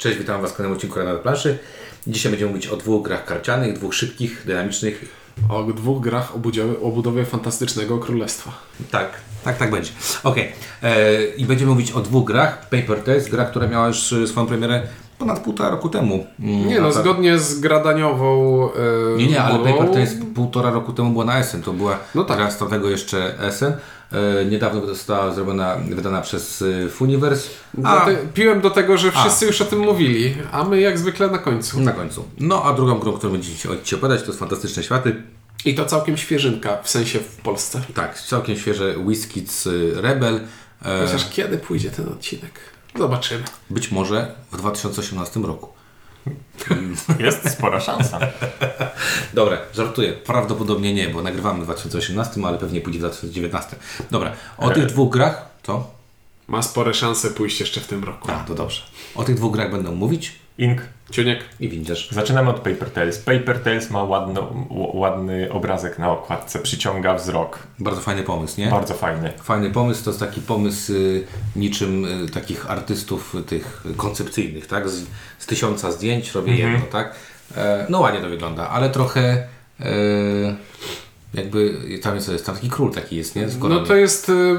Cześć, witam Was w kolejnym odcinku na planszy. Dzisiaj będziemy mówić o dwóch grach karcianych, dwóch szybkich, dynamicznych. O dwóch grach o budowie, o budowie fantastycznego królestwa. Tak, tak, tak będzie. Okej. E, I będziemy mówić o dwóch grach. Paper Test, gra, która miała już e, swoją premierę ponad półtora roku temu. Mm, Nie no, zgodnie z gradaniową... E, Nie, nie, ale Paper Test półtora roku temu była na Essen. To była No tak. gra z jeszcze Essen. E, niedawno została zrobiona, wydana przez e, Funiverse. A Dlate- Piłem do tego, że wszyscy już o tym mówili, a my jak zwykle na końcu. na końcu. No a drugą grą, którą będziecie Ci opowiadać, to jest Fantastyczne Światy. I to całkiem świeżynka, w sensie w Polsce. Tak, całkiem świeże Whiskids Rebel. E, Chociaż kiedy pójdzie ten odcinek? Zobaczymy. być może w 2018 roku. Jest spora szansa. Dobra, żartuję. Prawdopodobnie nie, bo nagrywamy w 2018, ale pewnie pójdzie w 2019. Dobra, o tych dwóch grach, co? Ma spore szanse pójść jeszcze w tym roku. A, to dobrze. O tych dwóch grach będę mówić Ink. Ciuniek, i windziarz. Zaczynamy od Paper Tales. Paper Tales ma ładno, ładny obrazek na okładce, przyciąga wzrok. Bardzo fajny pomysł, nie? Bardzo fajny. Fajny pomysł, to jest taki pomysł y, niczym y, takich artystów y, tych koncepcyjnych, tak? Z, z tysiąca zdjęć robię jedno, tak? E, no ładnie to wygląda, ale trochę e, jakby tam jest, jest tam taki król taki jest, nie? Z no to jest y,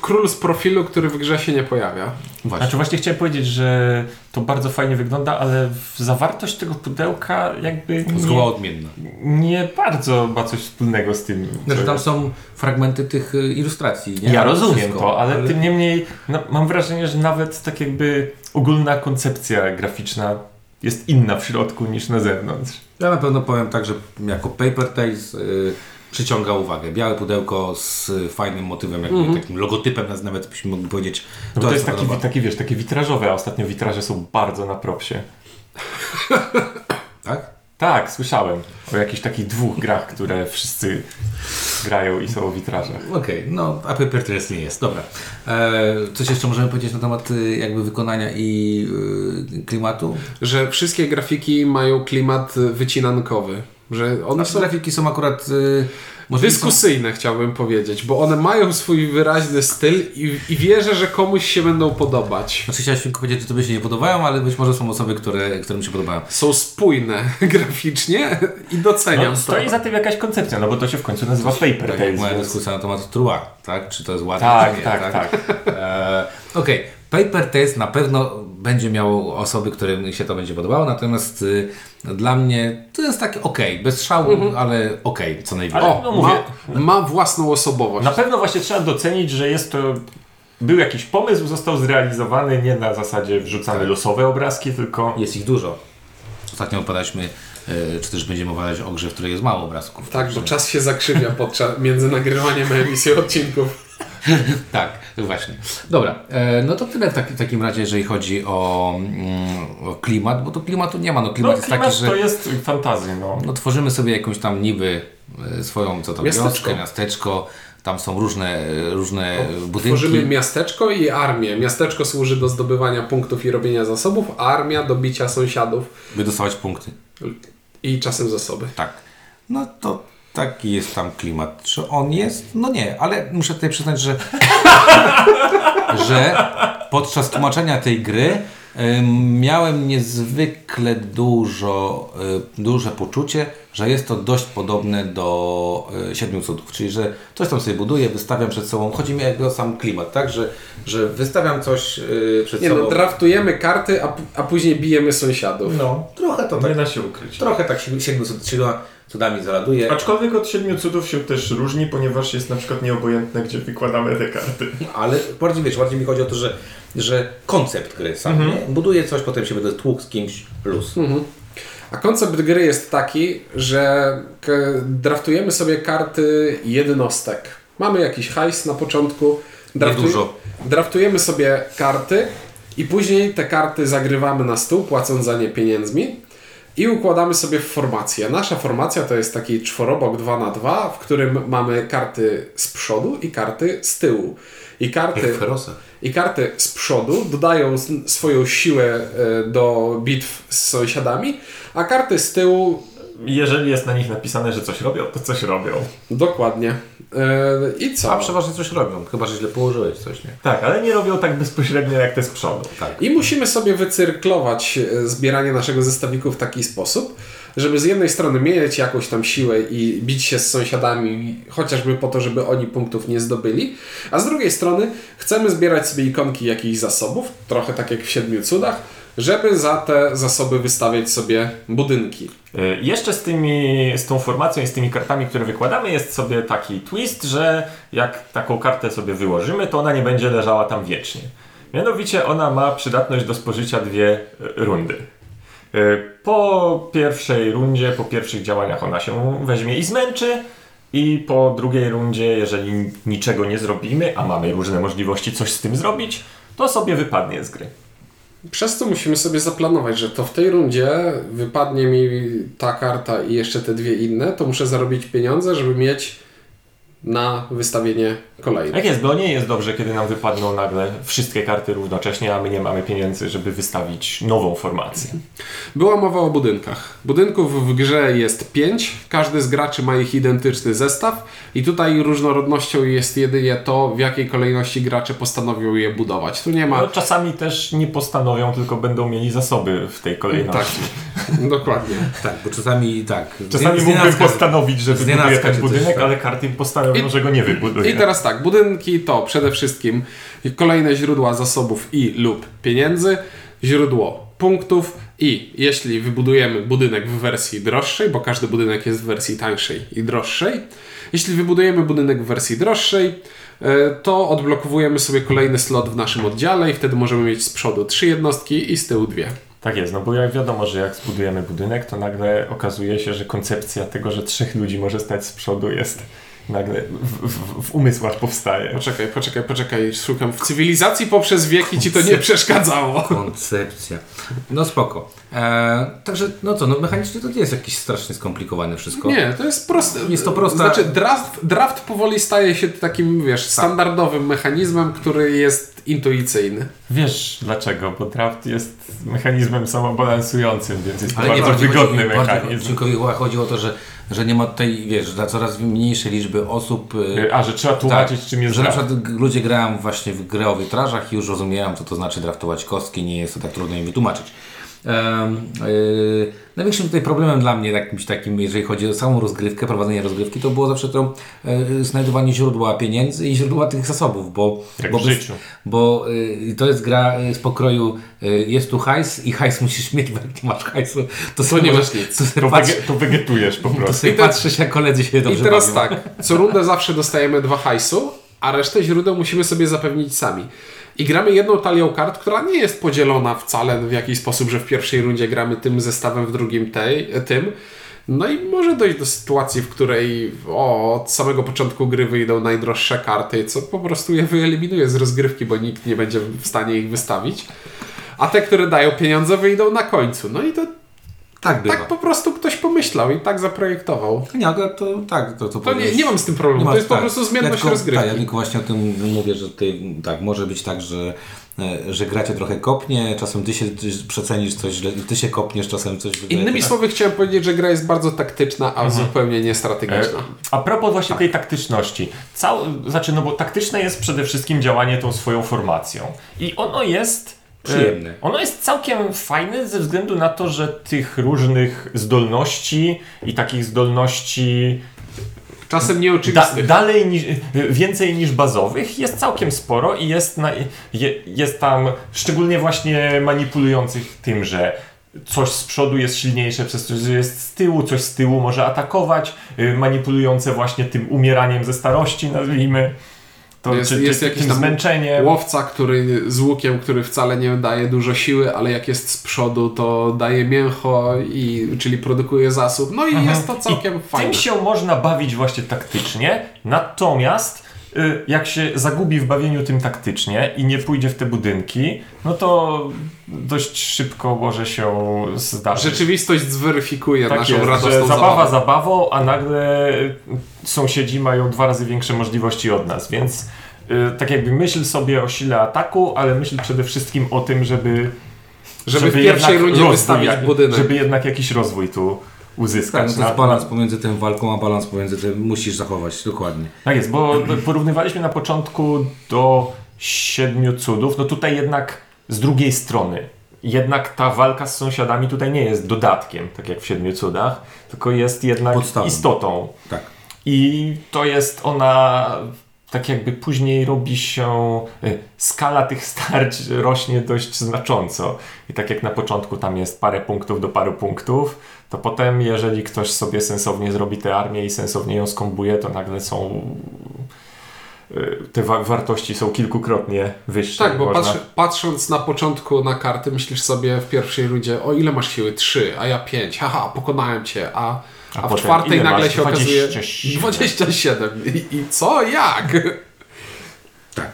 król z profilu, który w grze się nie pojawia. Właśnie. Znaczy właśnie chciałem powiedzieć, że to bardzo fajnie wygląda, ale zawartość tego pudełka jakby Zgoła nie, odmienna. nie bardzo ma coś wspólnego z tym. Znaczy tam są fragmenty tych y, ilustracji, nie? Ja Ale rozumiem wszystko, to, ale, tym niemniej no, mam wrażenie, że nawet tak jakby ogólna koncepcja graficzna jest inna w środku niż na zewnątrz. Ja na pewno powiem tak, że jako Paper Tales y, przyciąga uwagę. Białe pudełko z fajnym motywem, jakby takim logotypem, nawet byśmy mogli powiedzieć. No to, jest się taki, taki, wiesz, takie witrażowe, a ostatnio witraże są bardzo na propsie. Tak? Słyszałem o jakichś takich dwóch grach, które wszyscy grają i są o witrażach. Okej, no a Paper Tales nie jest. Dobra. E, coś jeszcze możemy powiedzieć na temat y, jakby wykonania i y, klimatu? Że wszystkie grafiki mają klimat wycinankowy. Że one są grafiki są akurat... Y, może dyskusyjne, chciałbym powiedzieć, bo one mają swój wyraźny styl i, i wierzę, że komuś się będą podobać. Znaczy chciałeś tylko powiedzieć, że tobie się nie podobają, ale być może są osoby, które, którym się podobają. Są spójne graficznie i doceniam No, to. stoi za tym jakaś koncepcja, no bo to się w końcu nazywa Paper Tak Tales. moja więc- dyskusja na temat Trua, tak? Czy to jest ładne, Tak, czy nie, tak, tak. E, Okej, Paper Test na pewno będzie miał osoby, którym się to będzie podobało, natomiast y, dla mnie to jest takie okej, bez szału, ale okej, co najwyżej. Ale- O, no mówię. ma, ma własną osobowość. Na pewno właśnie trzeba docenić, że jest to... Był jakiś pomysł, został zrealizowany nie na zasadzie wrzucamy Tak. losowe obrazki, tylko Jest ich dużo. Ostatnio opowiadaliśmy, y, czy też będziemy opowiadać o grze, w której jest mało obrazków. Tak, bo czas się zakrzywia podczas, między nagrywaniem a emisją odcinków. Tak, właśnie. Dobra, e, no to tyle w, taki, w takim razie, jeżeli chodzi o, mm, o klimat, bo tu klimatu nie ma. No klimat no, jest klimat taki, że... to jest fantazja, no. no, tworzymy sobie jakąś tam niby e, swoją, co to, Miasteczko. wioskę, miasteczko, tam są różne, różne budynki. Tworzymy miasteczko i armię. Miasteczko służy do zdobywania punktów i robienia zasobów, a armia do bicia sąsiadów by dostawać punkty. i czasem zasoby. Tak. No to taki jest tam klimat. Czy on jest? No nie, ale muszę tutaj przyznać, że, że podczas tłumaczenia tej gry em, miałem niezwykle dużo, e, duże poczucie, że jest to dość podobne do e, Siedmiu Cudów. Czyli, że coś tam sobie buduję, wystawiam przed sobą. Chodzi mi jakby o sam klimat, tak? Że, że wystawiam coś e, przed Nie sobą. no, draftujemy karty, a, a później bijemy sąsiadów. no, trochę to tak. Nie da się ukryć. Trochę tak siedmiu siedmiu cud- siedmioma cudami zaladuje. Aczkolwiek od siedmiu cudów się też różni, ponieważ jest na przykład nieobojętne, gdzie wykładamy te karty. Ale bardziej wiesz, bardziej mi chodzi o to, że, że koncept gry sam, nie? Buduję coś, potem się będę tłukł z kimś, plus. A koncept gry jest taki, że draftujemy sobie karty jednostek. Mamy jakiś hajs na początku. Niedużo. Draftujemy sobie karty i później te karty zagrywamy na stół, płacąc za nie pieniędzmi i układamy sobie w formację. Nasza formacja to jest taki czworobok 2 na 2 w którym mamy karty z przodu i karty z tyłu. I karty, i karty z przodu dodają swoją siłę e, do bitw z sąsiadami, a karty z tyłu Jeżeli jest na nich napisane, że coś robią, to coś robią. dokładnie. Yy, I co? A przeważnie coś robią, chyba że źle położyłeś coś, nie? Tak, ale nie robią tak bezpośrednio jak te z przodu. Tak. I musimy sobie wycyrklować e, zbieranie naszego zestawiku w taki sposób, żeby z jednej strony mieć jakąś tam siłę i bić się z sąsiadami, chociażby po to, żeby oni punktów nie zdobyli, a z drugiej strony chcemy zbierać sobie ikonki jakichś zasobów, trochę tak jak w Siedmiu Cudach, żeby za te zasoby wystawiać sobie budynki. Y, Jeszcze z, tymi, z tą formacją i z tymi kartami, które wykładamy, jest sobie taki twist, że jak taką kartę sobie wyłożymy, to ona nie będzie leżała tam wiecznie. Mianowicie ona ma przydatność do spożycia dwie y, rundy. Y, Po pierwszej rundzie, po pierwszych działaniach ona się weźmie i zmęczy. I po drugiej rundzie, jeżeli niczego nie zrobimy, a mamy różne możliwości coś z tym zrobić, to sobie wypadnie z gry. Przez co musimy sobie zaplanować, że to w tej rundzie wypadnie mi ta karta i jeszcze te dwie inne, to muszę zarobić pieniądze, żeby mieć na wystawienie kolejnych. Jak jest, bo nie jest dobrze, kiedy nam wypadną nagle wszystkie karty równocześnie, a my nie mamy pieniędzy, żeby wystawić nową formację. Była mowa o budynkach. Budynków w grze jest pięć, każdy z graczy ma ich identyczny zestaw i tutaj różnorodnością jest jedynie to, w jakiej kolejności gracze postanowią je budować. Tu nie ma... No, czasami też nie postanowią, tylko będą mieli zasoby w tej tak, kolejności. dokładnie. Tak, bo czasami tak. Czasami mógłbym postanowić, że z wybuduje nienacka ten budynek, tak. ale karty postanowią, I- że go nie wybuduje. I teraz tak, budynki to przede wszystkim kolejne źródła zasobów i lub pieniędzy, źródło punktów i jeśli wybudujemy budynek w wersji droższej, bo każdy budynek jest w wersji tańszej i droższej, jeśli wybudujemy budynek w wersji droższej, e, to odblokowujemy sobie kolejny slot w naszym oddziale i wtedy możemy mieć z przodu trzy jednostki i z tyłu dwie. Tak jest, no bo jak wiadomo, że jak zbudujemy budynek, to nagle okazuje się, że koncepcja tego, że trzech ludzi może stać z przodu jest nagle w, w, w umysłach powstaje. Poczekaj, poczekaj, poczekaj, szukam. W cywilizacji poprzez wieki ci to nie przeszkadzało. Koncepcja. No spoko. E, także, no co, no mechanicznie to nie jest jakieś strasznie skomplikowane wszystko. Nie, to jest proste. Jest to prosta- Znaczy, draft, draft powoli staje się takim, wiesz, standardowym mechanizmem, który jest intuicyjny. Wiesz dlaczego? Bo draft jest mechanizmem samobalansującym, więc jest to Ale nie bardzo bardziej wygodny chodzi, bardziej mechanizm. Tylko chodzi o to, że, że nie ma tutaj, wiesz, dla coraz mniejszej liczby osób. y, A, że trzeba tłumaczyć, czym jest że na draft. przykład g- ludzie grają właśnie w grę o witrażach i już rozumieją, co to znaczy draftować kostki, nie jest to tak trudno im wytłumaczyć. Yy, największym tutaj problemem dla mnie, jakimś takim, jeżeli chodzi o samą rozgrywkę, prowadzenie rozgrywki, to było zawsze to yy, znajdowanie źródła pieniędzy i źródła tych zasobów, bo, Jak bo, w życiu. bo yy, to jest gra yy, z pokroju, yy, jest tu hajs i hajs musisz mieć, bo jak nie masz hajsu, to, To sobie nie masz nic. To, To, patrzy, wege, to wegetujesz po to prostu. sobie I te- patrzysz, jak koledzy się dobrze I teraz bawią. tak, co rundę zawsze dostajemy dwa hajsu, a resztę źródeł musimy sobie zapewnić sami. I gramy jedną talią kart, która nie jest podzielona wcale w jakiś sposób, że w pierwszej rundzie gramy tym zestawem, w drugim tej, tym. No i może dojść do sytuacji, w której o, od samego początku gry wyjdą najdroższe karty, co po prostu je wyeliminuje z rozgrywki, bo nikt nie będzie w stanie ich wystawić. A te, które dają pieniądze, wyjdą na końcu. No i to Tak bywa. tak po prostu ktoś pomyślał i tak zaprojektował. Nie, ale to tak, to, to To nie, nie mam z tym problemu, ma- to jest po tak. prostu zmienność ja tylko, rozgrywki. Tak, ja tylko właśnie o tym mówię, że ty, tak, może być tak, że, e, że gracie trochę kopnie, czasem ty się przecenisz coś źle, ty się kopniesz, czasem coś wygra. Innymi tak. słowy chciałem powiedzieć, że gra jest bardzo taktyczna, a zupełnie nie strategiczna. E, A propos właśnie tej taktyczności. Cał, znaczy, no bo taktyczne jest przede wszystkim działanie tą swoją formacją. I ono jest. E, Przyjemne. Ono jest całkiem fajne ze względu na to, że tych różnych zdolności i takich zdolności Czasem da, nieoczywistych. dalej niż, więcej niż bazowych jest całkiem sporo i jest, na, je, jest tam szczególnie właśnie manipulujących tym, że coś z przodu jest silniejsze przez że jest z tyłu, coś z tyłu może atakować, y, manipulujące właśnie tym umieraniem ze starości, nazwijmy. To, Jest- czy, jest czy jakiś zmęczeniem. Łowca, który z łukiem, który wcale nie daje dużo siły, ale jak jest z przodu, to daje mięcho, i, czyli produkuje zasób. No i jest to całkiem I fajne. Tym się można bawić właśnie taktycznie, natomiast jak się zagubi w bawieniu tym taktycznie i nie pójdzie w te budynki, no to dość szybko może się zdarzyć. Rzeczywistość zweryfikuje tak naszą jest, radosną że zabawa zabawę. zabawą, a nagle sąsiedzi mają dwa razy większe możliwości od nas, więc y, tak jakby myśl sobie o sile ataku, ale myśl przede wszystkim o tym, żeby Żeby w pierwszej rundzie wystawić jak- budynek. Żeby jednak jakiś rozwój tu uzyskać. Tak, no to jest balans pomiędzy tym walką, a balans pomiędzy tym musisz zachować, dokładnie. Tak jest, bo porównywaliśmy na początku do siedmiu cudów, no tutaj jednak z drugiej strony. Jednak ta walka z sąsiadami tutaj nie jest dodatkiem, tak jak w siedmiu cudach, tylko jest jednak Podstawą. istotą. Tak. I to jest ona, tak jakby później robi się, y, skala tych starć rośnie dość znacząco. I tak jak na początku tam jest parę punktów do paru punktów, to potem jeżeli ktoś sobie sensownie zrobi tę armię i sensownie ją skombuje, to nagle są y, te wa- wartości są kilkukrotnie wyższe. Tak, bo Można- patrzy, patrząc na początku na karty, myślisz sobie w pierwszej rundzie, o ile masz siły? 3, a ja 5. Haha, pokonałem cię, a, a, w potem czwartej nagle masz? się okazuje 27. 27. I, I co? Jak? Tak.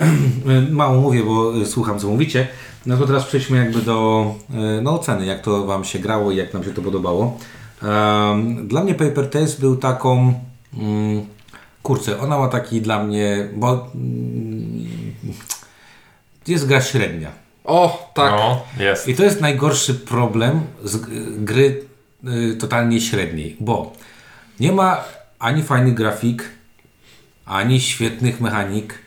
Mało mówię, bo y, słucham, co mówicie. No to teraz przejdźmy jakby do y, no, oceny, jak to Wam się grało i jak nam się to podobało. Dla mnie Paper Tales był taką... Mm, kurczę, ona ma taki dla mnie... Bo mm, jest gra średnia. O, tak. No, jest. I to jest najgorszy problem z gry totalnie średniej, bo nie ma ani fajnych grafik, ani świetnych mechanik,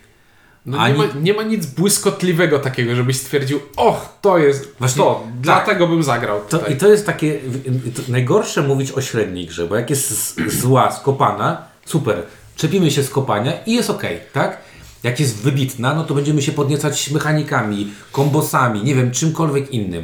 No nie, ani... ma, nie ma nic błyskotliwego takiego, żebyś stwierdził, och, to jest Właśnie, to, dlatego bym zagrał To. I to jest takie to najgorsze mówić o średniej grze, bo jak jest zła, skopana, super, czepimy się z kopania i jest ok, tak? Jak jest wybitna, no to będziemy się podniecać mechanikami, kombosami, nie wiem, czymkolwiek innym.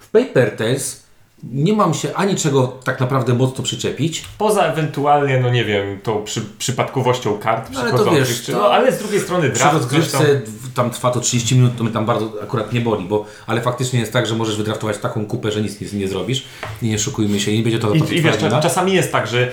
W Paper Tales nie mam się ani czego tak naprawdę mocno przyczepić, Poza ewentualnie, no nie wiem, tą przy, przypadkowością kart No ale to wiesz, czy, to- no ale z drugiej strony Przy draft tam... rozgrywce tam trwa to 30 minut, to mnie tam bardzo akurat nie boli, bo ale faktycznie jest tak, że możesz wydraftować taką kupę, że nic nie, nie zrobisz i nie szukujmy się, i nie będzie to I, to i wiesz, wina. czasami jest tak, że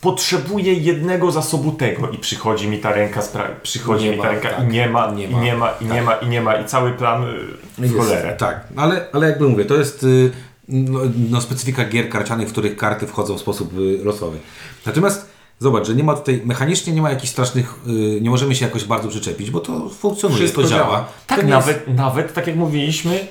potrzebuję jednego zasobu tego i przychodzi mi ta ręka, przychodzi Nie mi ma, ta ręka tak. i nie ma, Nie i ma, nie ma, i nie ma, i nie ma, i cały plan y, w cholerę. Tak, ale, ale jakby mówię, to jest y, no, no, specyfika gier karcianych, w których karty wchodzą w sposób y, losowy. Natomiast zobacz, że nie ma tutaj, mechanicznie nie ma jakichś strasznych, y, nie możemy się jakoś bardzo przyczepić, bo to funkcjonuje, Wszystko to działa. działa. Tak, to nawet, nawet, tak jak mówiliśmy,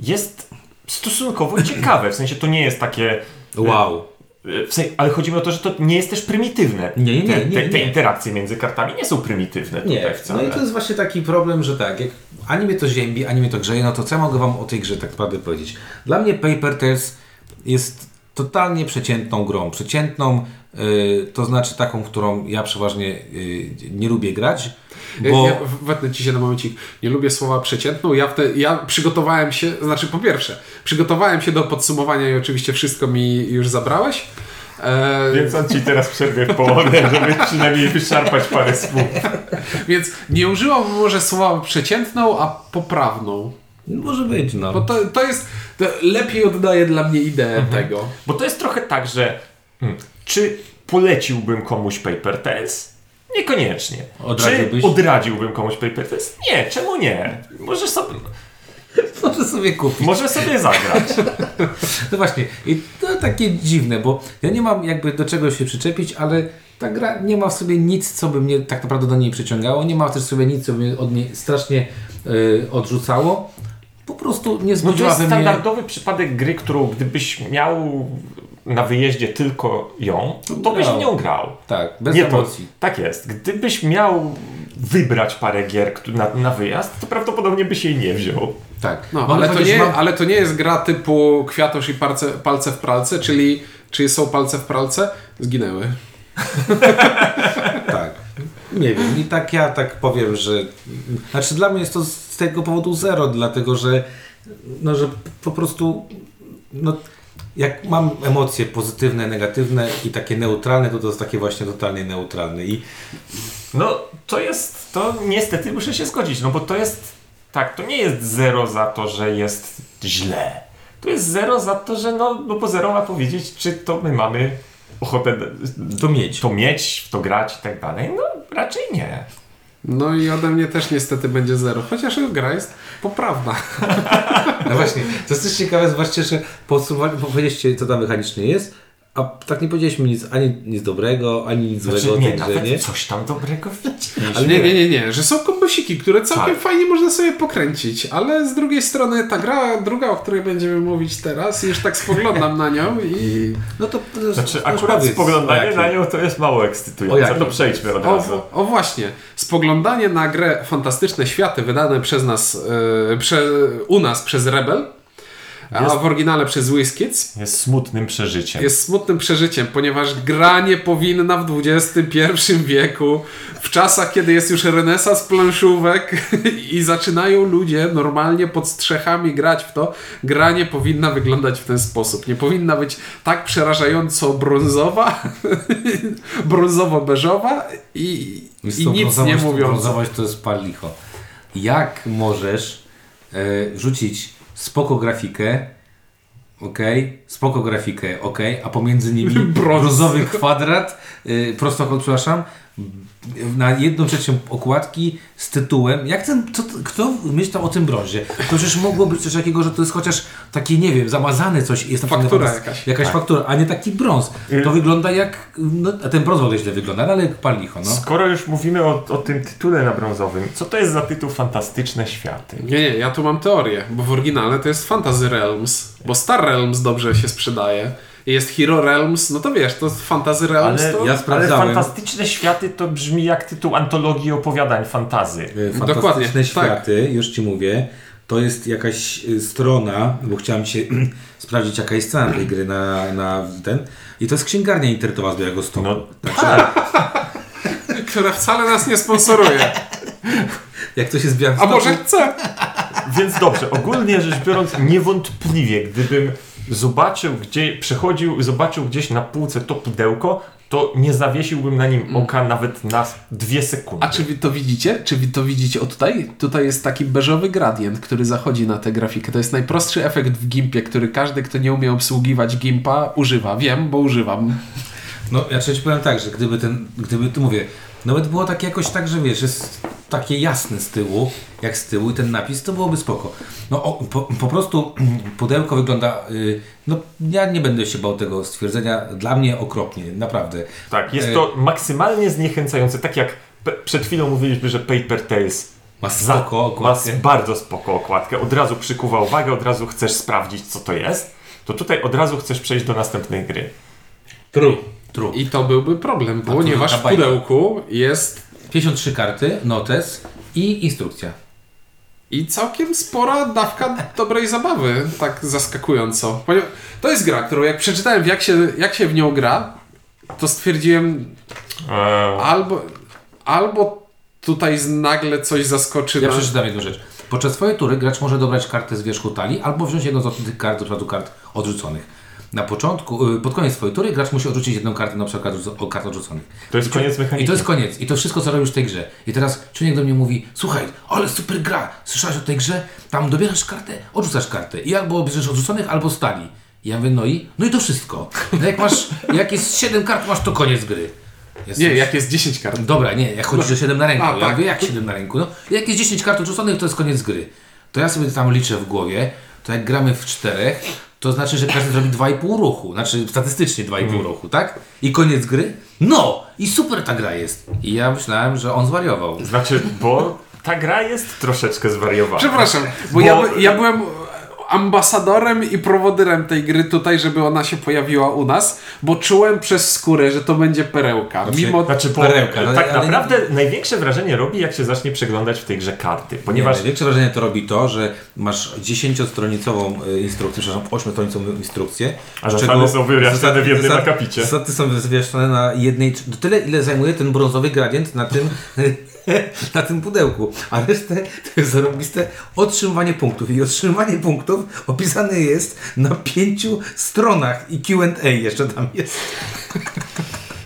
jest stosunkowo ciekawe. W sensie to nie jest takie. Jest... Wow. Y, W sensie, ale chodzi mi o to, że to nie jest też prymitywne. Nie, nie, te, nie, te, te interakcje między kartami nie są prymitywne Nie, tutaj no wcale. i to jest właśnie taki problem, że tak, jak ani mnie to ziębi, ani mnie to grzeje, no to co ja mogę Wam o tej grze tak naprawdę powiedzieć? Dla mnie Paper Tales jest totalnie przeciętną grą. Przeciętną, y, to znaczy taką, którą ja przeważnie y, nie lubię grać, bo... ja wetnę ci się na momencik. Nie lubię słowa przeciętną. Ja, wte, ja przygotowałem się, znaczy po pierwsze, przygotowałem się do podsumowania i oczywiście wszystko mi już zabrałeś. E, Więc on ci teraz przerwie w połowie, żeby przynajmniej wyszarpać parę słów. więc nie użyłam może słowa przeciętną, a poprawną. Może być, no. Bo to, to jest, to lepiej oddaje dla mnie ideę Mhm. tego. Bo to jest trochę tak, że hmm, czy poleciłbym komuś Paper Tales? Niekoniecznie. Odradziłbyś? Czy odradziłbym komuś Paper Tales? Nie, czemu nie? Możesz sobie, Może sobie kupić. może sobie zagrać. No właśnie, i to takie dziwne, bo ja nie mam jakby do czego się przyczepić, ale ta gra nie ma w sobie nic, co by mnie tak naprawdę do niej przyciągało. Nie ma też w sobie nic, co by mnie od niej strasznie y, odrzucało. Po prostu nie No to jest we mnie... standardowy przypadek gry, którą gdybyś miał na wyjeździe tylko ją, to byś w Grał. nią grał. Tak, bez Nie to, emocji. tak jest. Gdybyś miał wybrać parę gier na, na wyjazd, to prawdopodobnie byś jej nie wziął. Tak. No, Mogę ale, to nie, mam- ale to nie jest gra typu kwiatusz i palce, palce w pralce, czyli czy są palce w pralce? Zginęły. Nie wiem, i tak ja tak powiem, że. Znaczy dla mnie jest to z tego powodu zero, dlatego że. No, że po prostu. No, jak mam emocje pozytywne, negatywne i takie neutralne, to to jest takie właśnie totalnie neutralne. I No, to jest, to niestety muszę się zgodzić, no bo to jest, tak, to nie jest zero za to, że jest źle. To jest zero za to, że no, no bo zero ma powiedzieć, czy to my mamy ochotę to mieć. to mieć, w to grać i tak dalej. No, raczej nie. No i ode mnie też niestety będzie zero, chociaż gra jest poprawna. No właśnie, to jest też ciekawe, zobaczcie, że podsumowali- powiedzieliście, co tam mechanicznie jest, A tak nie powiedzieliśmy nic, ani nic dobrego, ani nic złego Znaczy, o nie, nawet nie? coś tam dobrego widzieliśmy. Ale nie, nie, nie, nie, że są kombosiki, które całkiem Tak. fajnie można sobie pokręcić, ale z drugiej strony ta gra, druga, o której będziemy mówić teraz, już tak spoglądam na nią i No to, to Znaczy, już akurat powiedz, spoglądanie na nią to jest mało ekscytujące. To przejdźmy od razu. O, o właśnie, spoglądanie na grę Fantastyczne Światy wydane przez nas, e, prze, u nas przez Rebel, a Jest- w oryginale przez WizKids, Jest smutnym przeżyciem. jest smutnym przeżyciem, ponieważ gra nie powinna w XXI wieku, w czasach, kiedy jest już renesans planszówek i zaczynają ludzie normalnie pod strzechami grać w to, gra nie powinna wyglądać w ten sposób. Nie powinna być tak przerażająco brązowa, brązowo-beżowa i, i nic nie mówiąca. Brązowość to jest pal licho. Jak możesz e, rzucić spoko grafikę, ok, spoko grafikę, ok, a pomiędzy nimi Brąz. brązowy kwadrat, e, prostokąt, przepraszam, na jedną trzecią okładki z tytułem, jak ten, co, kto myślał o tym brązie? To przecież mogło być coś takiego, że to jest chociaż takie, nie wiem, zamazane coś, jest Faktura jakaś, jakaś. jakaś faktura, a nie taki brąz. To wygląda jak, no, a ten brąz w ogóle źle wygląda, ale jak pal licho, no. Skoro już mówimy o, o tym tytule na brązowym, co to jest za tytuł Fantastyczne Światy? Nie, nie, ja tu mam teorię, bo w oryginale to jest Fantasy Realms, bo Star Realms dobrze się sprzedaje. Jest Hero Realms, no to wiesz, to Fantasy Realms Ale, to... ja ale sprawdzałem. Fantastyczne Światy to brzmi jak tytuł antologii opowiadań fantazy. Dokładnie, Fantastyczne tak. światy, już Ci mówię. To jest jakaś y, strona, bo chciałem się sprawdzić jaka jest cena tej gry na, na ten. I to jest księgarnia internetowa z Białego Stoku. No Także która wcale nas nie sponsoruje. jak to się z Białego A może chce? Więc dobrze, ogólnie rzecz biorąc, niewątpliwie, gdybym zobaczył, gdzie przechodził, zobaczył gdzieś na półce to pudełko, to nie zawiesiłbym na nim oka nawet na dwie sekundy. A czy wy to widzicie? Czy wy to widzicie o tutaj? Tutaj jest taki beżowy gradient, który zachodzi na tę grafikę. To jest najprostszy efekt w Gimpie, który każdy, kto nie umie obsługiwać Gimpa, używa. Wiem, bo używam. No, ja ci powiem tak, że gdyby ten, gdyby, tu mówię, nawet było tak jakoś tak, że wiesz, jest takie jasne z tyłu, jak z tyłu i ten napis, to byłoby spoko. No, o, po, po prostu pudełko wygląda, y, no, ja nie będę się bał tego stwierdzenia, dla mnie okropnie, naprawdę. Tak, jest E, to maksymalnie zniechęcające, tak jak przed chwilą mówiliśmy, że Paper Tales Ma spoko ma okładkę. bardzo spoko okładkę, od razu przykuwa uwagę, od razu chcesz sprawdzić co to jest, to tutaj od razu chcesz przejść do następnej gry. True. True. I to byłby problem, ponieważ w pudełku jest 53 karty, notes i instrukcja. I całkiem spora dawka dobrej zabawy, tak zaskakująco. Ponieważ to jest gra, którą jak przeczytałem jak się, jak się w nią gra, to stwierdziłem Eee, albo, albo tutaj nagle coś zaskoczy Ja nas. przeczytam jedną rzecz. Podczas swojej tury gracz może dobrać kartę z wierzchu talii albo wziąć jedną z tych kart, do przykładu kart odrzuconych. Na początku, y, pod koniec swojej tury gracz musi odrzucić jedną kartę na przykład kart odrzuconych. to jest koniec mechaniki. I to jest koniec. I to wszystko, co robisz w tej grze. I teraz człowiek do mnie mówi, słuchaj, ale super gra, słyszałeś o tej grze? Tam dobierasz kartę, odrzucasz kartę. I albo bierzesz odrzuconych, albo stali. I ja mówię, no i? No i to wszystko. No jak masz, jak jest 7 kart, masz to koniec gry. Jest Nie, jak jest 10 kart. Dobra, nie, jak chodzi o 7 na ręku. A, ja tak. mówię, jak 7 na ręku? No, jak jest 10 kart odrzuconych, to jest koniec gry. To ja sobie tam liczę w głowie, to jak gramy w czterech, to znaczy, że każdy zrobi 2,5 ruchu. Znaczy statystycznie 2,5 Mm. ruchu, tak? I koniec gry? No! I super ta gra jest. I ja myślałem, że on zwariował. Znaczy, bo ta gra jest troszeczkę zwariowana. Przepraszam, bo, Bo- Ja, by- ja byłem ambasadorem i prowodyrem tej gry tutaj, żeby ona się pojawiła u nas, bo czułem przez skórę, że to będzie perełka. Znaczy- Mimo Znaczy, bo Perełka, no, tak ale- naprawdę największe wrażenie robi, jak się zacznie przeglądać w tej grze karty, Nie, ponieważ największe wrażenie to robi to, że masz 10-stronicową y, instrukcję, przepraszam, 8-stronicową instrukcję. A zasady czego- są wyjaśnione w jednym akapicie. Zasady są wyjaśnione na jednej, to tyle ile zajmuje ten brązowy gradient na tym, na tym pudełku, a resztę to jest zarobiste otrzymywanie punktów i otrzymywanie punktów opisane jest na pięciu stronach i Q&A jeszcze tam jest.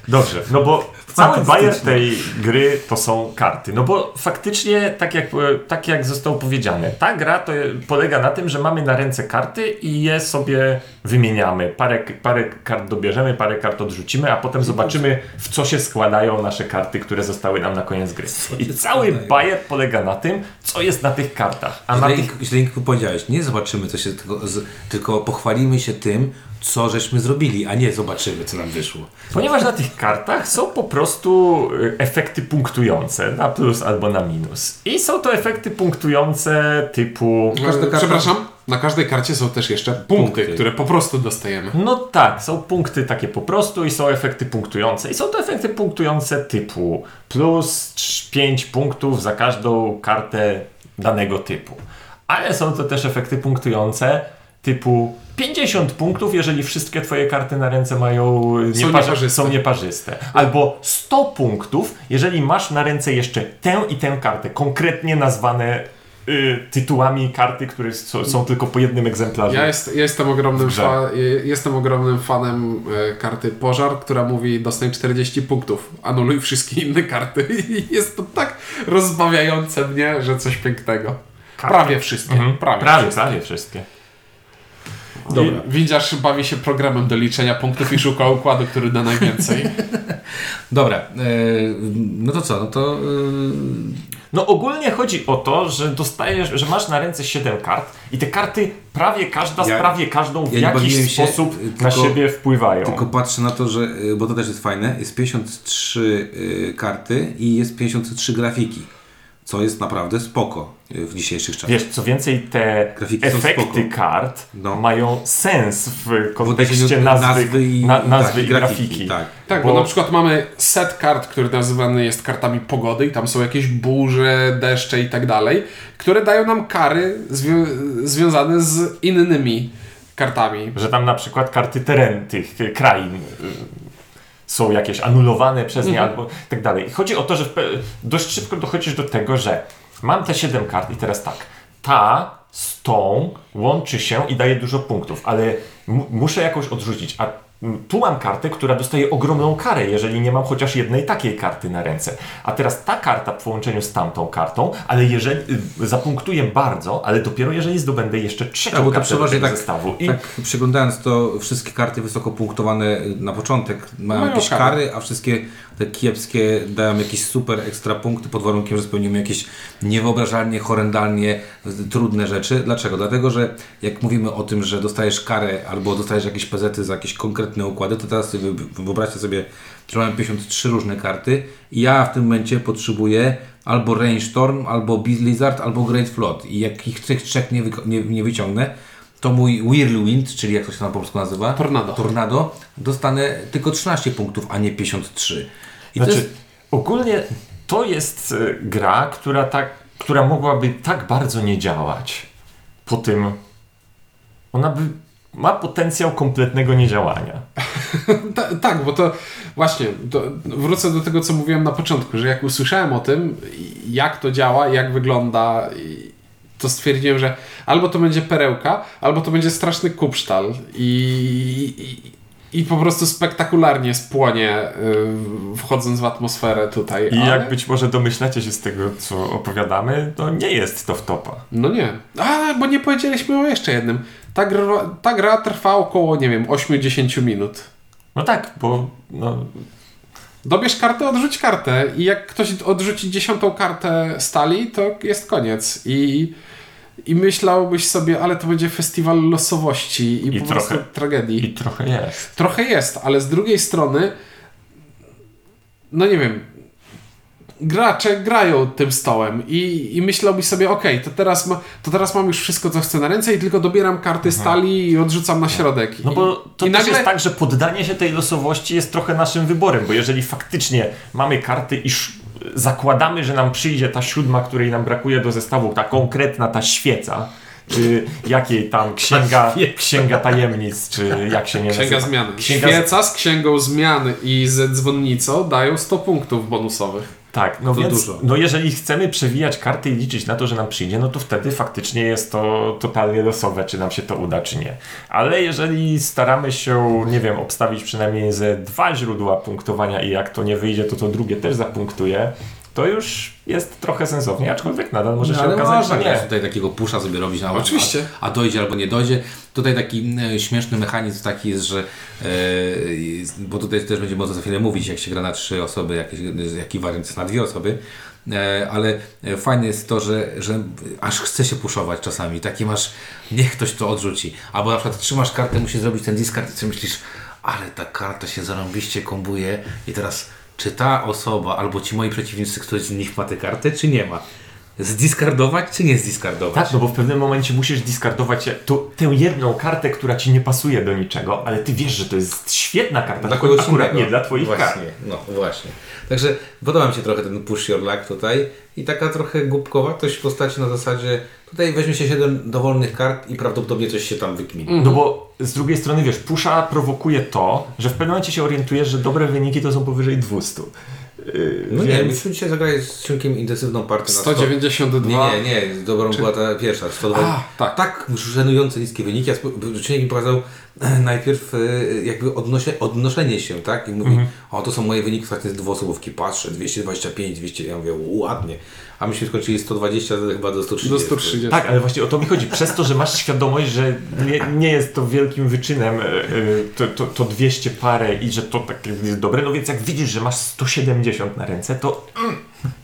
Dobrze, no bo. Bajer tej gry to są karty. No bo faktycznie, tak jak, e, tak jak zostało powiedziane, ta gra to polega na tym, że mamy na ręce karty i je sobie wymieniamy. Parę, parę kart dobierzemy, parę kart odrzucimy, a potem zobaczymy, w co się składają nasze karty, które zostały nam na koniec gry. I cały bajer polega na tym, co jest na tych kartach. A na Źle, tych źle powiedziałeś, nie zobaczymy co się, tylko, z, tylko pochwalimy się tym, co żeśmy zrobili, a nie zobaczymy, co nam wyszło. Ponieważ na tych kartach są po prostu y, efekty punktujące na plus albo na minus. I są to efekty punktujące typu. Karta- Przepraszam, na każdej karcie są też jeszcze punkty, Punkty. które po prostu dostajemy. No tak, są punkty takie po prostu i są efekty punktujące. I są to efekty punktujące typu plus 5 punktów za każdą kartę danego typu. Ale są to też efekty punktujące typu 50 punktów, jeżeli wszystkie twoje karty na ręce mają Są nieparze- nieparzyste. są nieparzyste. Albo 100 punktów, jeżeli masz na ręce jeszcze tę i tę kartę, konkretnie nazwane y, tytułami karty, które są, są tylko po jednym egzemplarzu. Ja, jest, ja jestem, ogromnym fa- je- jestem ogromnym fanem e, karty Pożar, która mówi dostań 40 punktów, anuluj wszystkie inne karty. I jest to tak rozbawiające mnie, że coś pięknego. Karty. Prawie wszystkie. Mhm. Prawie, prawie, wszystkie. prawie wszystkie. Dobra. Windziarz bawi się programem do liczenia punktów i szuka układu, który da najwięcej. Dobra, e, no to co, no to... E, No ogólnie chodzi o to, że dostajesz, że masz na ręce 7 kart i te karty prawie każda Ja- z prawie każdą w ja jakiś się, sposób y, na tylko- siebie wpływają. Tylko patrzę na to, że, y, bo to też jest fajne, jest 53 y, karty i jest 53 grafiki, co jest naprawdę spoko y, w dzisiejszych czasach. Wiesz, co więcej, te Grafiki efekty kart No. mają sens w kontekście odniesieniu nazwy, i, na, nazwy tak, i grafiki. Tak. Tak, bo, na przykład mamy set kart, który nazywany jest kartami pogody i tam są jakieś burze, deszcze i tak dalej, które dają nam kary zwią- związane z innymi kartami. Że tam na przykład karty teren tych y, krain y, są jakieś anulowane przez nie albo tak dalej. Chodzi o to, że dość szybko dochodzisz do tego, że mam te 7 kart i teraz tak, ta z tą łączy się i daje dużo punktów, ale mu- muszę jakoś odrzucić, a tu mam kartę, która dostaje ogromną karę, jeżeli nie mam chociaż jednej takiej karty na ręce. A teraz ta karta w połączeniu z tamtą kartą, ale jeżeli y, zapunktuję bardzo, ale dopiero jeżeli zdobędę jeszcze trzecią Tak, kartę do przeważnie tego tak, zestawu. I tak przeglądając to, wszystkie karty wysoko punktowane na początek mają Mają jakieś kary. kary, a wszystkie te kiepskie dają jakieś super ekstra punkty pod warunkiem, że spełnimy jakieś niewyobrażalnie, horrendalnie trudne rzeczy. Dlaczego? Dlatego, że jak mówimy o tym, że dostajesz karę albo dostajesz jakieś pezety za jakieś konkretne układy, to teraz sobie wy- wyobraźcie sobie, że mamy 53 różne karty i ja w tym momencie potrzebuję albo Rainstorm, albo Blizzard, albo Great Flood i jak ich tych trzech nie, nie, nie wyciągnę, to mój Whirlwind, czyli jak to się tam po polsku nazywa? Tornado. Tornado, dostanę tylko 13 punktów, a nie 53. I Znaczy, to jest, ogólnie to jest e, gra, która, tak, która mogłaby tak bardzo nie działać. Po tym ona by ma potencjał kompletnego niedziałania. Ta, tak, bo to właśnie, to wrócę do tego, co mówiłem na początku, że jak usłyszałem o tym, jak to działa, jak wygląda, to stwierdziłem, że albo to będzie perełka, albo to będzie straszny kupsztal i, i, i po prostu spektakularnie spłonie, y, wchodząc w atmosferę tutaj. I ale... jak być może domyślacie się z tego, co opowiadamy, to nie jest to wtopa. No nie. A, bo nie powiedzieliśmy o jeszcze jednym. Ta gra, ta gra trwa około, nie wiem, 8-10 minut. No tak, bo no, Dobierz kartę, odrzuć kartę i jak ktoś odrzuci dziesiątą kartę stali, to jest koniec. I, i myślałbyś sobie, ale to będzie festiwal losowości i, I po trochę- prostu tragedii. i trochę jest. Trochę jest, ale z drugiej strony, no nie wiem, gracze grają tym stołem i, i myślałbyś sobie, okej, to, teraz ma, to teraz mam już wszystko, co chcę na ręce i tylko dobieram karty stali i odrzucam na środek. No bo to i też nagle... jest tak, że poddanie się tej losowości jest trochę naszym wyborem, bo jeżeli faktycznie mamy karty i zakładamy, że nam przyjdzie ta siódma, której nam brakuje do zestawu, ta konkretna, ta świeca, czy jakiej tam księga, księga tajemnic, czy jak się nie Księga nazywa. zmian. Księga Świeca z księgą zmian i ze dzwonnicą dają 100 punktów bonusowych. Tak, no To więc dużo. no jeżeli chcemy przewijać karty i liczyć na to, że nam przyjdzie, no to wtedy faktycznie jest to totalnie losowe, czy nam się to uda, czy nie. Ale jeżeli staramy się, nie wiem, obstawić przynajmniej ze dwa źródła punktowania i jak to nie wyjdzie, to to drugie też zapunktuje, to już jest trochę sensownie, aczkolwiek nadal może się No, ale okazać, można że nie. tutaj takiego pusza sobie robić na Oczywiście. A, a dojdzie albo nie dojdzie. Tutaj taki e, śmieszny mechanizm taki jest, że e, jest- bo tutaj też będziemy o tym za chwilę mówić, jak się gra na trzy osoby, jaki, jaki wariant jest na dwie osoby, e, ale e, fajne jest to, że, że aż chce się puszować czasami. Taki masz, niech ktoś to odrzuci. Albo na przykład trzymasz kartę, musisz zrobić ten discard i sobie myślisz, ale ta karta się zarąbiście kombuje i teraz czy ta osoba, albo ci moi przeciwnicy, ktoś z nich ma tę kartę, czy nie ma? Zdiskardować, czy nie zdiskardować? Tak, no bo w pewnym momencie musisz diskardować to, tę jedną kartę, która ci nie pasuje do niczego, ale ty wiesz, że to jest świetna karta, Dla tylko kogoś akurat innego. nie dla twoich właśnie, kart. No właśnie. Także podoba mi się trochę ten push your luck tutaj i taka trochę głupkowatość w postaci na zasadzie tutaj weźmie się 7 dowolnych kart i prawdopodobnie coś się tam wykmini. No bo z drugiej strony, wiesz, pusza prowokuje to, że w pewnym momencie się orientujesz, że dobre wyniki to są powyżej 200. Yy, No nie, więc... myśmy dzisiaj zagrali z Ciunkiem intensywną partię na 100. 192. Nie, nie, nie, dobrą była ta pierwsza. 120. A, tak. tak żenująco niskie wyniki. Ja Ciunek mi pokazał najpierw e, jakby odnosie, odnoszenie się, tak? I mówi, o to są moje wyniki ostatnie z dwuosobówki. Patrzę, 225, 200, ja mówię, "U, ładnie. A myśmy skończyli 120 chyba do 130. Do 130. Tak, ale właśnie o to mi chodzi. Przez to, że masz świadomość, że nie, nie jest to wielkim wyczynem yy, to, to, to 200 parę i że to tak jest dobre, no więc jak widzisz, że masz 170 na ręce, to, mm,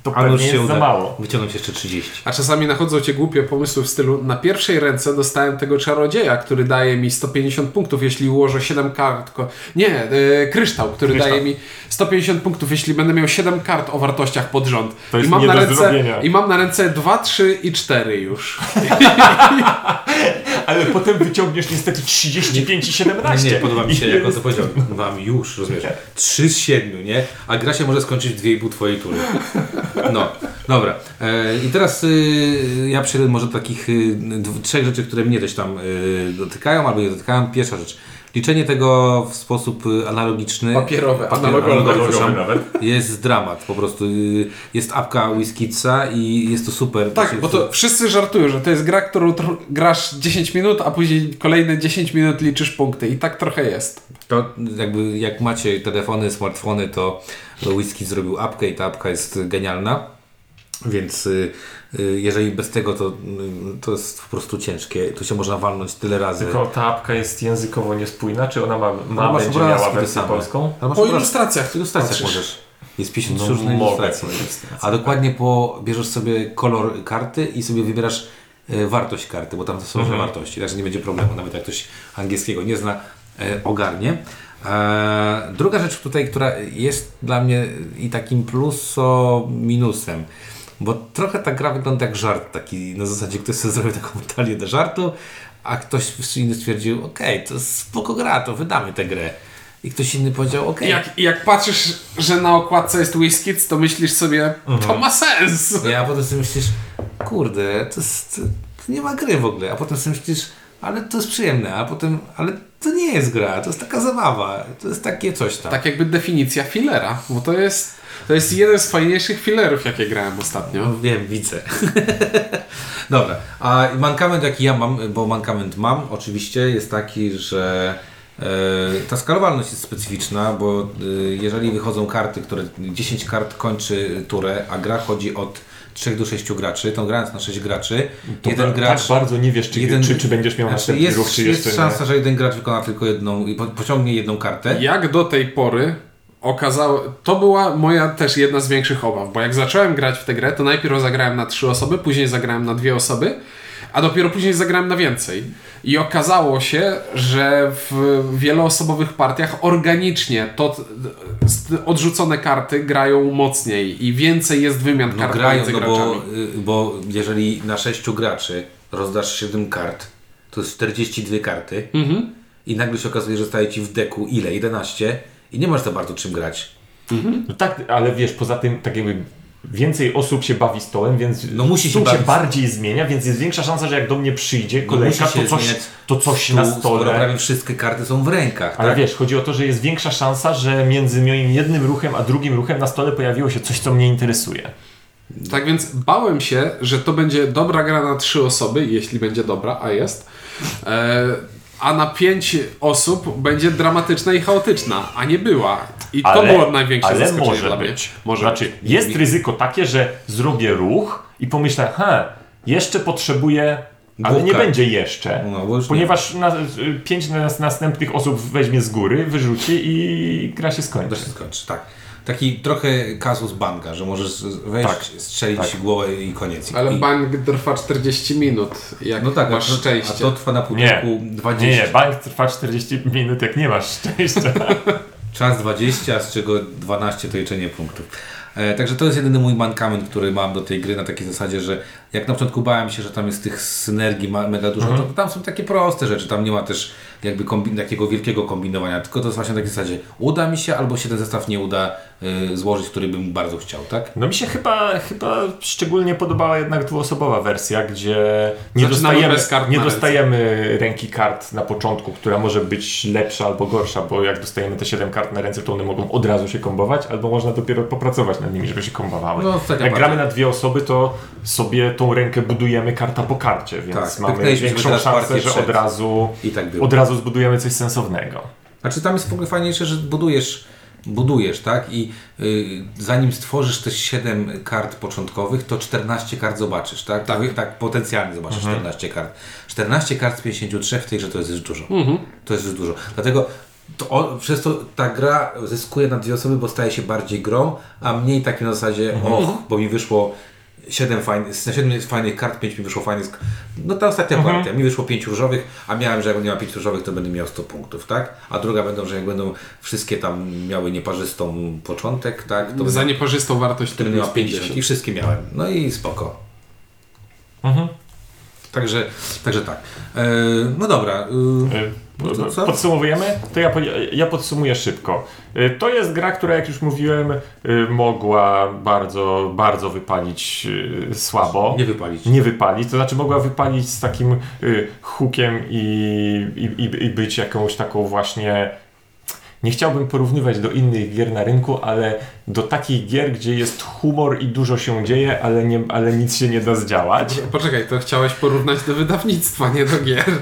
to A pewnie się jest uda za mało. wyciągnąć jeszcze 30. A czasami nachodzą cię głupie pomysły w stylu na pierwszej ręce dostałem tego czarodzieja, który daje mi 150 punktów, jeśli ułożę 7 kart. Nie, e, kryształ, który Kryształ. daje mi 150 punktów, jeśli będę miał 7 kart o wartościach pod rząd. To jest I mam, nie na do ręce, zrobienia. I mam na ręce 2, 3 i 4 już. Potem wyciągniesz niestety 35 i 17. Nie, podoba mi się, jak on to powiedział. Wam już, rozumiesz? 3 z 7, nie? A gra się może skończyć w 2,5 twojej tury. No, dobra. E, I teraz y, ja przejdę może do takich y, trzech rzeczy, które mnie też tam y, dotykają albo nie dotykają. Pierwsza rzecz. Liczenie tego w sposób y, analogiczny. Papierowe, Papier- analogowe. Nawet. Jest dramat, po prostu. y, Jest apka Whiskitsa i jest to super. Tak, bo to wszyscy żartują, że to jest gra, którą grasz 10 minut, a później kolejne 10 minut liczysz punkty. I tak trochę jest. To jakby jak macie telefony, smartfony, to Whisky zrobił apkę i ta apka jest genialna. Więc y, jeżeli bez tego, to, y, to jest po prostu ciężkie. Tu się można walnąć tyle razy. Tylko ta apka jest językowo niespójna, czy ona ma, ma Ona będzie miała wersję polską? Po ilustracjach. W ilustracjach patrzysz. możesz. Jest 50 No różnych po ilustracji, A dokładnie po, bierzesz sobie kolor karty i sobie wybierasz e, wartość karty, bo tam to są różne Mhm. wartości, także nie będzie problemu, nawet jak ktoś angielskiego nie zna, e, ogarnie. E, druga rzecz tutaj, która jest dla mnie i takim pluso minusem, bo trochę ta gra wygląda jak żart taki, na zasadzie ktoś sobie zrobił taką talię do żartu, a ktoś inny stwierdził, okej, to jest spoko gra, to wydamy tę grę. I ktoś inny powiedział, okej. I Jak, jak patrzysz, że na okładce jest Whiskits, to myślisz sobie, to ma sens. Nie, a potem sobie myślisz, kurde, to, jest, to nie ma gry w ogóle. A potem sobie myślisz, ale to jest przyjemne, a potem, ale to nie jest gra, to jest taka zabawa, to jest takie coś tam. Tak jakby definicja fillera, bo to jest, to jest jeden z fajniejszych fillerów, jakie grałem ostatnio. No, wiem, widzę. Dobra, a mankament jaki ja mam, bo mankament mam oczywiście, jest taki, że e, ta skalowalność jest specyficzna, bo e, jeżeli wychodzą karty, które 10 kart kończy turę, a gra chodzi od 3 do 6 graczy, to grając na 6 graczy, To jeden tak gracz bardzo nie wiesz, czy, jeden- czy, czy będziesz miał Znaczy następny jest, ruch, czy jest jeszcze szansa, nie. że jeden gracz wykona tylko jedną i po, pociągnie jedną kartę. Jak do tej pory okazało, to była moja też jedna z większych obaw, bo jak zacząłem grać w tę grę, to najpierw zagrałem na trzy osoby, później zagrałem na dwie osoby, a dopiero później zagrałem na więcej. I okazało się, że w wieloosobowych partiach organicznie to odrzucone karty grają mocniej i więcej jest wymian No kart grają, między no graczami. bo, y, bo jeżeli na 6 graczy rozdasz 7 kart, to jest 42 karty Mhm. i nagle się okazuje, że staje Ci w deku ile? 11 i nie masz za bardzo czym grać. No tak, ale wiesz, poza tym tak jakby więcej osób się bawi stołem, więc No musi się stół się bardziej zmienia, więc jest większa szansa, że jak do mnie przyjdzie kolejka, się to coś, to coś Stół, na Skoro stole. prawie wszystkie karty są w rękach. Ale tak? wiesz, chodzi o to, że jest większa szansa, że między moim jednym ruchem a drugim ruchem na stole pojawiło się coś, co mnie interesuje. Tak więc bałem się, że to będzie dobra gra na trzy osoby, jeśli będzie dobra, a jest. E, a na pięć osób będzie dramatyczna i chaotyczna, a nie była. I to Ale- było największe Ale zaskoczenie może dla mnie. być. Może znaczy, być. jest ryzyko takie, że zrobię ruch i pomyślę, he, jeszcze potrzebuję, ale nie Dwóch kart. będzie jeszcze. No, nie. ponieważ na, pięć nas, następnych osób weźmie z góry, wyrzuci i gra się To skończy. się skończy, tak. Taki trochę kasus banka, że możesz wejść, Tak, strzelić tak. głowę i koniec. Ale I, bank trwa 40 minut, jak no tak, masz a to, szczęście. A to trwa na Nie, pudełku 20. nie, nie, bank trwa 40 minut, jak nie masz szczęścia. Czas 20, z czego 12 to liczenie punktów. E, także to jest jedyny mój mankament, który mam do tej gry na takiej zasadzie, że jak na początku bałem się, że tam jest tych synergii mega dużo, to tam są takie proste rzeczy, tam nie ma też jakby kombi- takiego wielkiego kombinowania, tylko to jest właśnie na takiej zasadzie uda mi się, albo się ten zestaw nie uda złożyć, który bym bardzo chciał, tak? No mi się chyba, chyba szczególnie podobała jednak dwuosobowa wersja, gdzie nie Zaczynamy dostajemy, nie dostajemy ręki kart na początku, która może być lepsza albo gorsza, bo jak dostajemy te 7 kart na ręce, to one mogą od razu się kombować, albo można dopiero popracować nad nimi, żeby się kombowały. No, ostatnio jak bardzo. gramy na dwie osoby, to sobie tą rękę budujemy karta po karcie, więc Tak, mamy większą szansę, że od razu, tak od razu zbudujemy coś sensownego. Znaczy tam jest w ogóle fajniejsze, że budujesz, budujesz, tak? I y, zanim stworzysz te 7 kart początkowych, to 14 kart zobaczysz, tak? Tak, tak potencjalnie zobaczysz 14 kart. 14 kart z 53 w tej grze to jest już dużo. To jest już dużo. Dlatego to, o, przez to ta gra zyskuje na dwie osoby, bo staje się bardziej grą, a mniej takim na zasadzie, och, bo mi wyszło 7 fajnych, z 7 fajnych kart, 5 mi wyszło fajnych. sk- No ta ostatnia partia, mi wyszło 5 różowych, a miałem, że jak nie ma 5 różowych, to będę miał 100 punktów, tak? A druga będą, że jak będą wszystkie tam miały nieparzystą początek, tak? To Za nieparzystą wartość to jest 50 50. i wszystkie miałem. No i spoko. Mhm. Także, także tak. E, no dobra. E, Y, to co? Podsumowujemy? To ja, ja podsumuję szybko. Y, To jest gra, która jak już mówiłem, y, mogła bardzo, bardzo wypalić y, słabo. nie wypalić. Nie wypalić, to znaczy mogła wypalić z takim hookiem i, i, i, i być jakąś taką właśnie. Nie chciałbym porównywać do innych gier na rynku, ale do takich gier, gdzie jest humor i dużo się dzieje, ale, nie, ale nic się nie da zdziałać. Poczekaj, to chciałeś porównać do wydawnictwa, nie do gier.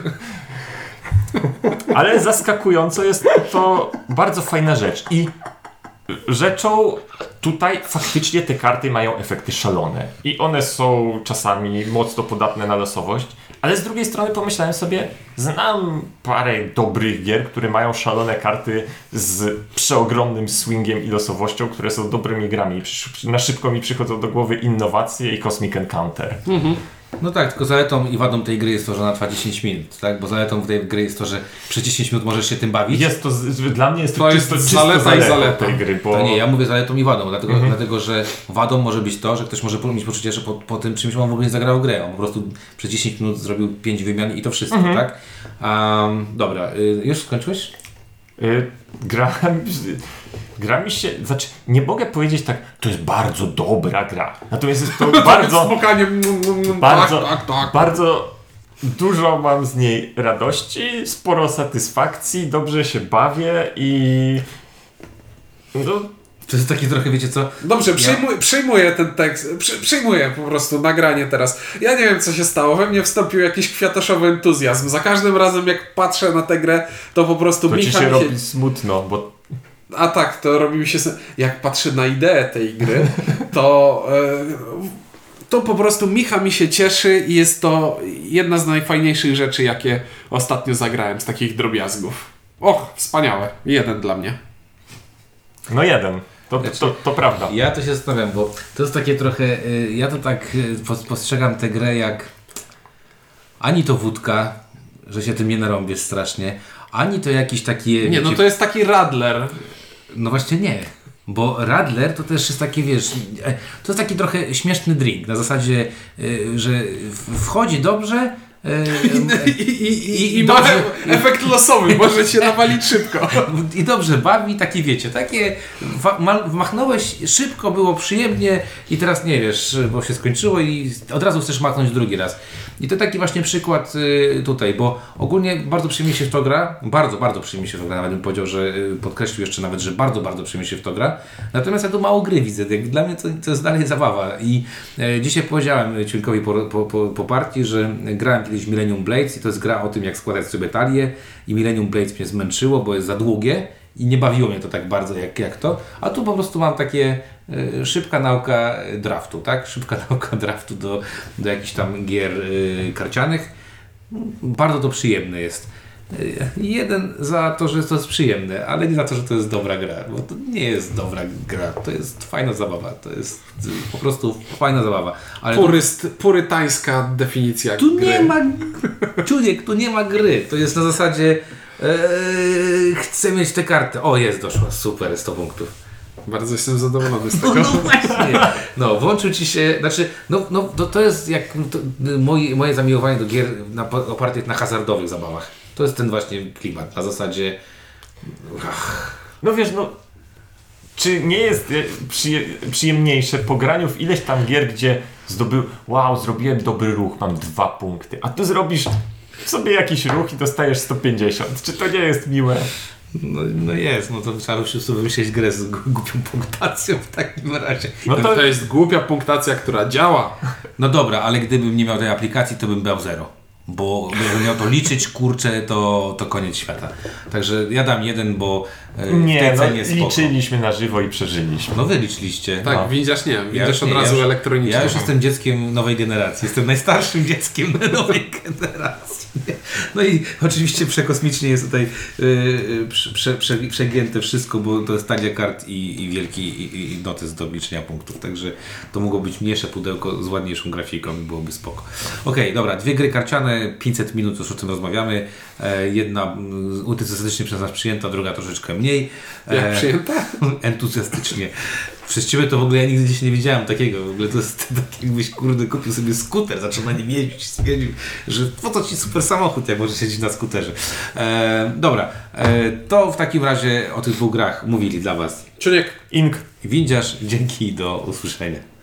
Ale zaskakująco jest to bardzo fajna rzecz. I rzeczą tutaj faktycznie te karty mają efekty szalone. I one są czasami mocno podatne na losowość. Ale z drugiej strony pomyślałem sobie, znam parę dobrych gier, które mają szalone karty z przeogromnym swingiem i losowością, które są dobrymi grami. Na szybko mi przychodzą do głowy innowacje i Cosmic Encounter. No tak, tylko zaletą i wadą tej gry jest to, że ona trwa 10 minut, tak? Bo zaletą tej gry jest to, że przez 10 minut możesz się tym bawić. Jest to, dla mnie jest to, To jest czysto, czysto zaleta i zaleta. tej gry, bo... To nie, ja mówię zaletą i wadą, dlatego, Mhm. dlatego że wadą może być to, że ktoś może mieć poczucie, że po, po tym czymś on w ogóle nie zagrał grę. On po prostu przez 10 minut zrobił 5 wymian i to wszystko, Mhm. tak? Um, dobra, y, już skończyłeś? Y, gra, gra mi się, znaczy nie mogę powiedzieć tak, to jest bardzo dobra gra. Natomiast jest to bardzo, Spokojnie. mm, mm, mm, bardzo, Tak, tak, tak. bardzo dużo mam z niej radości, sporo satysfakcji, dobrze się bawię i no, To jest takie trochę, wiecie co? Dobrze, przyjmuję, przyjmuję ten tekst, przy, przyjmuję po prostu nagranie teraz. Ja nie wiem, co się stało. We mnie wstąpił jakiś kwiatoszowy entuzjazm. Za każdym razem, jak patrzę na tę grę, to po prostu to ci Micha się robi smutno, bo A tak, to robi mi się... Jak patrzę na ideę tej gry, to... E, to po prostu Micha mi się cieszy i jest to jedna z najfajniejszych rzeczy, jakie ostatnio zagrałem z takich drobiazgów. Och, wspaniałe. Jeden dla mnie. no jeden, to, to, to, to prawda. Ja to się zastanawiam, bo to jest takie trochę, y, ja to tak y, pos- postrzegam tę grę jak ani to wódka, że się tym nie narąbiesz strasznie, ani to jakiś taki... Nie, no wiecie, to jest taki radler. No właśnie nie. Bo Radler to też jest takie, wiesz, e, to jest taki trochę śmieszny drink. Na zasadzie, y, że wchodzi dobrze. Y, I, i, i, dobrze- efekt losowy, może się nawalić szybko. I dobrze bawi, takie wiecie, takie machnąłeś szybko, było przyjemnie i teraz nie wiesz, bo się skończyło i od razu chcesz machnąć drugi raz. I to taki właśnie przykład y, tutaj, bo ogólnie bardzo przyjemnie się w to gra, bardzo, bardzo przyjemnie się w to gra, nawet bym powiedział, że y, podkreślił jeszcze nawet, że bardzo, bardzo przyjemnie się w to gra. Natomiast ja tu mało gry widzę, dla mnie to, to jest dalej zabawa. I e, dzisiaj powiedziałem Ciulkowi po, po, po, po partii, że grałem kiedyś Millennium Blades i to jest gra o tym, jak składać sobie talię. I Millennium Blades mnie zmęczyło, bo jest za długie i nie bawiło mnie to tak bardzo jak, jak to, a tu po prostu mam takie e, szybka nauka draftu, tak? Szybka nauka draftu do, do jakichś tam gier e, karcianych. Bardzo to przyjemne jest. Y, Jeden za to, że to jest przyjemne, ale nie za to, że to jest dobra gra, bo to nie jest dobra gra, to jest fajna zabawa, to jest y, po prostu fajna zabawa. Ale Puryst, purytańska definicja tu gry. nie ma, człowiek, tu nie ma gry, to jest na zasadzie e, chcę mieć tę kartę, o jest, doszła, super, 100 punktów. Bardzo jestem zadowolony z No, tego. no właśnie. No, włączył ci się, znaczy, no, no to, to jest jak to, moje, moje zamiłowanie do gier na, opartych na hazardowych zabawach. To jest ten właśnie klimat, na zasadzie No wiesz, no. Czy nie jest e, przyje, przyjemniejsze po graniu w ileś tam gier, gdzie zdobył, wow, zrobiłem dobry ruch, mam dwa punkty, a tu zrobisz sobie jakiś ruch i dostajesz 150. Czy to nie jest miłe? No, no jest, no to trzeba po prostu wymyślić grę z głupią punktacją w takim razie. No to, To jest głupia punktacja, która działa. No dobra, ale gdybym nie miał tej aplikacji, to bym miał zero. Bo gdybym miał to liczyć, kurczę, to, to koniec świata. Także ja dam jeden, bo e, w nie, tej no, cenie spoko. liczyliśmy na żywo i przeżyliśmy. No wy liczyliście. Tak, No. widzisz nie. Widzisz już od nie, razu ja już, elektronicznie. Ja już jestem dzieckiem nowej generacji. Jestem najstarszym dzieckiem nowej generacji. No i oczywiście przekosmicznie jest tutaj yy, prze, prze, prze, przegięte wszystko, bo to jest talia kart i, i wielki i, i notes do liczenia punktów. Także to mogło być mniejsze pudełko z ładniejszą grafiką i byłoby spoko. Okej, dobra, dwie gry karciane, 500 minut już o tym rozmawiamy. E, jedna mm, entuzjastycznie przez nas przyjęta, druga troszeczkę mniej. Jak E, przyjęta? entuzjastycznie. Przez ciebie to w ogóle ja nigdy gdzieś nie widziałem takiego. W ogóle to jest tak jakbyś kurde kupił sobie skuter, zaczął na nim jeździć i stwierdził, że po co ci super samochód, jak możesz siedzieć na skuterze. E, dobra, e, to w takim razie o tych dwóch grach mówili dla Was Czuniek. Ink. Windziarz. Dzięki i do usłyszenia.